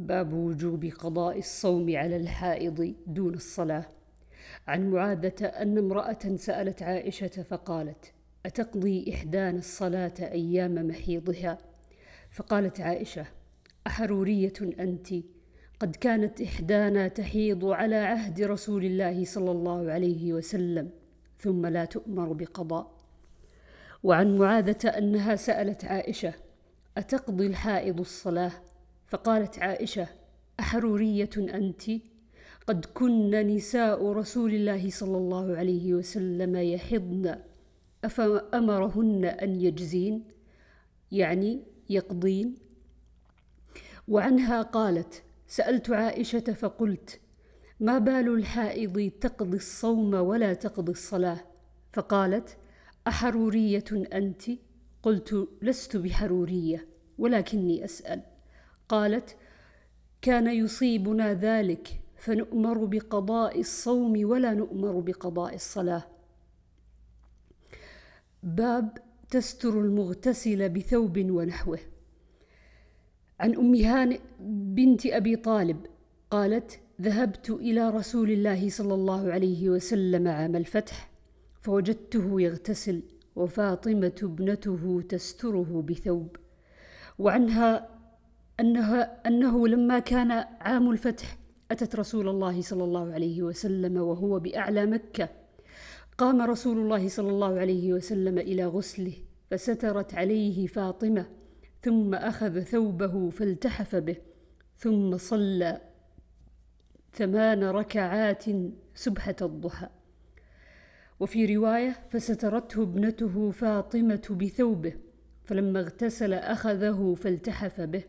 باب وجوب قضاء الصوم على الحائض دون الصلاة عن معاذة أن امرأة سألت عائشة فقالت: أتقضي إحدانا الصلاة أيام محيضها؟ فقالت عائشة: أحرورية أنت؟ قد كانت إحدانا تحيض على عهد رسول الله صلى الله عليه وسلم ثم لا تؤمر بقضاء. وعن معاذة أنها سألت عائشة: أتقضي الحائض الصلاة؟ فقالت عائشة: أحرورية أنت؟ قد كن نساء رسول الله صلى الله عليه وسلم يحضن أفأمرهن أن يجزين يعني يقضين وعنها قالت سألت عائشة فقلت ما بال الحائض تقضي الصوم ولا تقضي الصلاة فقالت أحرورية أنت؟ قلت لست بحرورية ولكني أسأل قالت كان يصيبنا ذلك فنؤمر بقضاء الصوم ولا نؤمر بقضاء الصلاة. باب تستر المغتسل بثوب ونحوه. عن أم هانئ بنت أبي طالب قالت ذهبت إلى رسول الله صلى الله عليه وسلم عام الفتح فوجدته يغتسل وفاطمة ابنته تستره بثوب وعنها أنها أنه لما كان عام الفتح أتت رسول الله صلى الله عليه وسلم وهو بأعلى مكة. قام رسول الله صلى الله عليه وسلم إلى غسله فسترت عليه فاطمة ثم أخذ ثوبه فالتحف به ثم صلى ثمان ركعات سبحة الضحى. وفي رواية فسترته ابنته فاطمة بثوبه فلما اغتسل أخذه فالتحف به.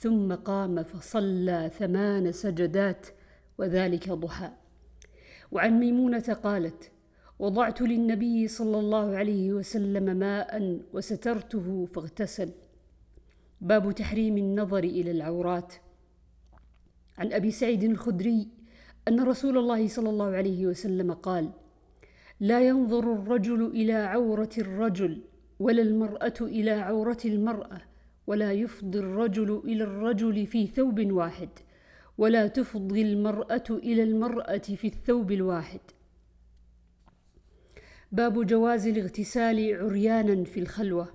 ثم قام فصلى ثمان سجدات وذلك ضحى. وعن ميمونة قالت وضعت للنبي صلى الله عليه وسلم ماء وسترته فاغتسل. باب تحريم النظر إلى العورات. عن أبي سعيد الخدري أن رسول الله صلى الله عليه وسلم قال لا ينظر الرجل إلى عورة الرجل ولا المرأة إلى عورة المرأة. ولا يفضي الرجل إلى الرجل في ثوب واحد ولا تفضي المرأة إلى المرأة في الثوب الواحد. باب جواز الاغتسال عريانا في الخلوة.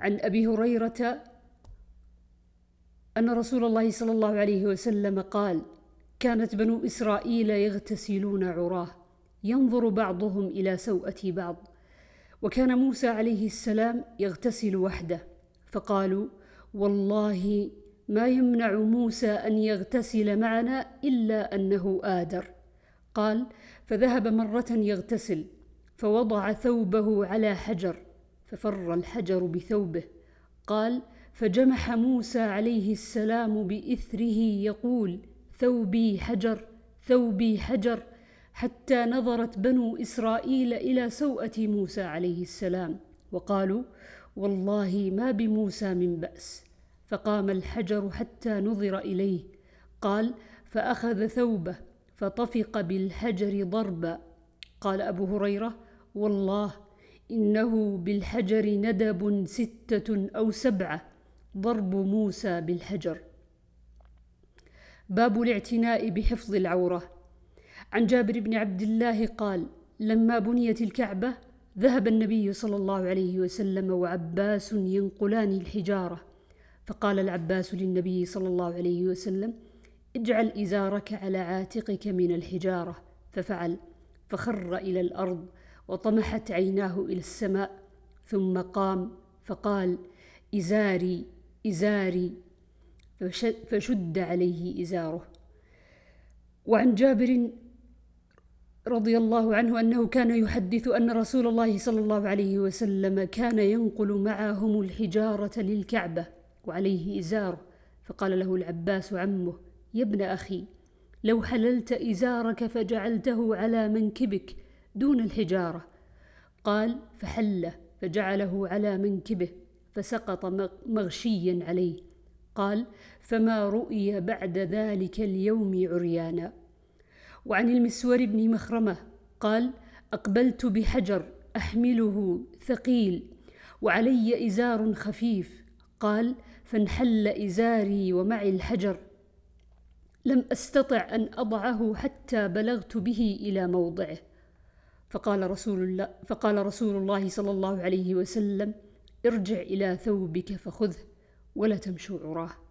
عن أبي هريرة أن رسول الله صلى الله عليه وسلم قال كانت بنو إسرائيل يغتسلون عراه ينظر بعضهم إلى سوءة بعض وكان موسى عليه السلام يغتسل وحده. فقالوا والله ما يمنع موسى أن يغتسل معنا إلا أنه آدر. قال فذهب مرة يغتسل فوضع ثوبه على حجر ففر الحجر بثوبه. قال فجمح موسى عليه السلام بإثره يقول ثوبي حجر ثوبي حجر. حتى نظرت بنو إسرائيل إلى سوءة موسى عليه السلام وقالوا والله ما بموسى من بأس. فقام الحجر حتى نظر إليه. قال فأخذ ثوبه فطفق بالحجر ضربا. قال أبو هريرة والله إنه بالحجر ندب ستة أو سبعة. ضرب موسى بالحجر. باب الاعتناء بحفظ العورة. عن جابر بن عبد الله قال لما بنيت الكعبة ذهب النبي صلى الله عليه وسلم وعباس ينقلان الحجارة. فقال العباس للنبي صلى الله عليه وسلم اجعل إزارك على عاتقك من الحجارة. ففعل فخر إلى الأرض وطمحت عيناه إلى السماء ثم قام فقال إزاري إزاري. فشد عليه إزاره. وعن جابر رضي الله عنه أنه كان يحدث أن رسول الله صلى الله عليه وسلم كان ينقل معهم الحجارة للكعبة وعليه ازار فقال له العباس عمه يا ابن أخي لو حللت إزارك فجعلته على منكبك دون الحجارة. قال فحله فجعله على منكبه فسقط مغشيا عليه. قال فما رؤي بعد ذلك اليوم عريانا. وعن المسور بن مخرمة قال أقبلت بحجر أحمله ثقيل وعلي إزار خفيف قال فانحل إزاري ومعي الحجر. لم أستطع أن أضعه حتى بلغت به إلى موضعه. فقال رسول الله فقال رسول الله صلى الله عليه وسلم ارجع إلى ثوبك فخذه ولا تمشوا عراه.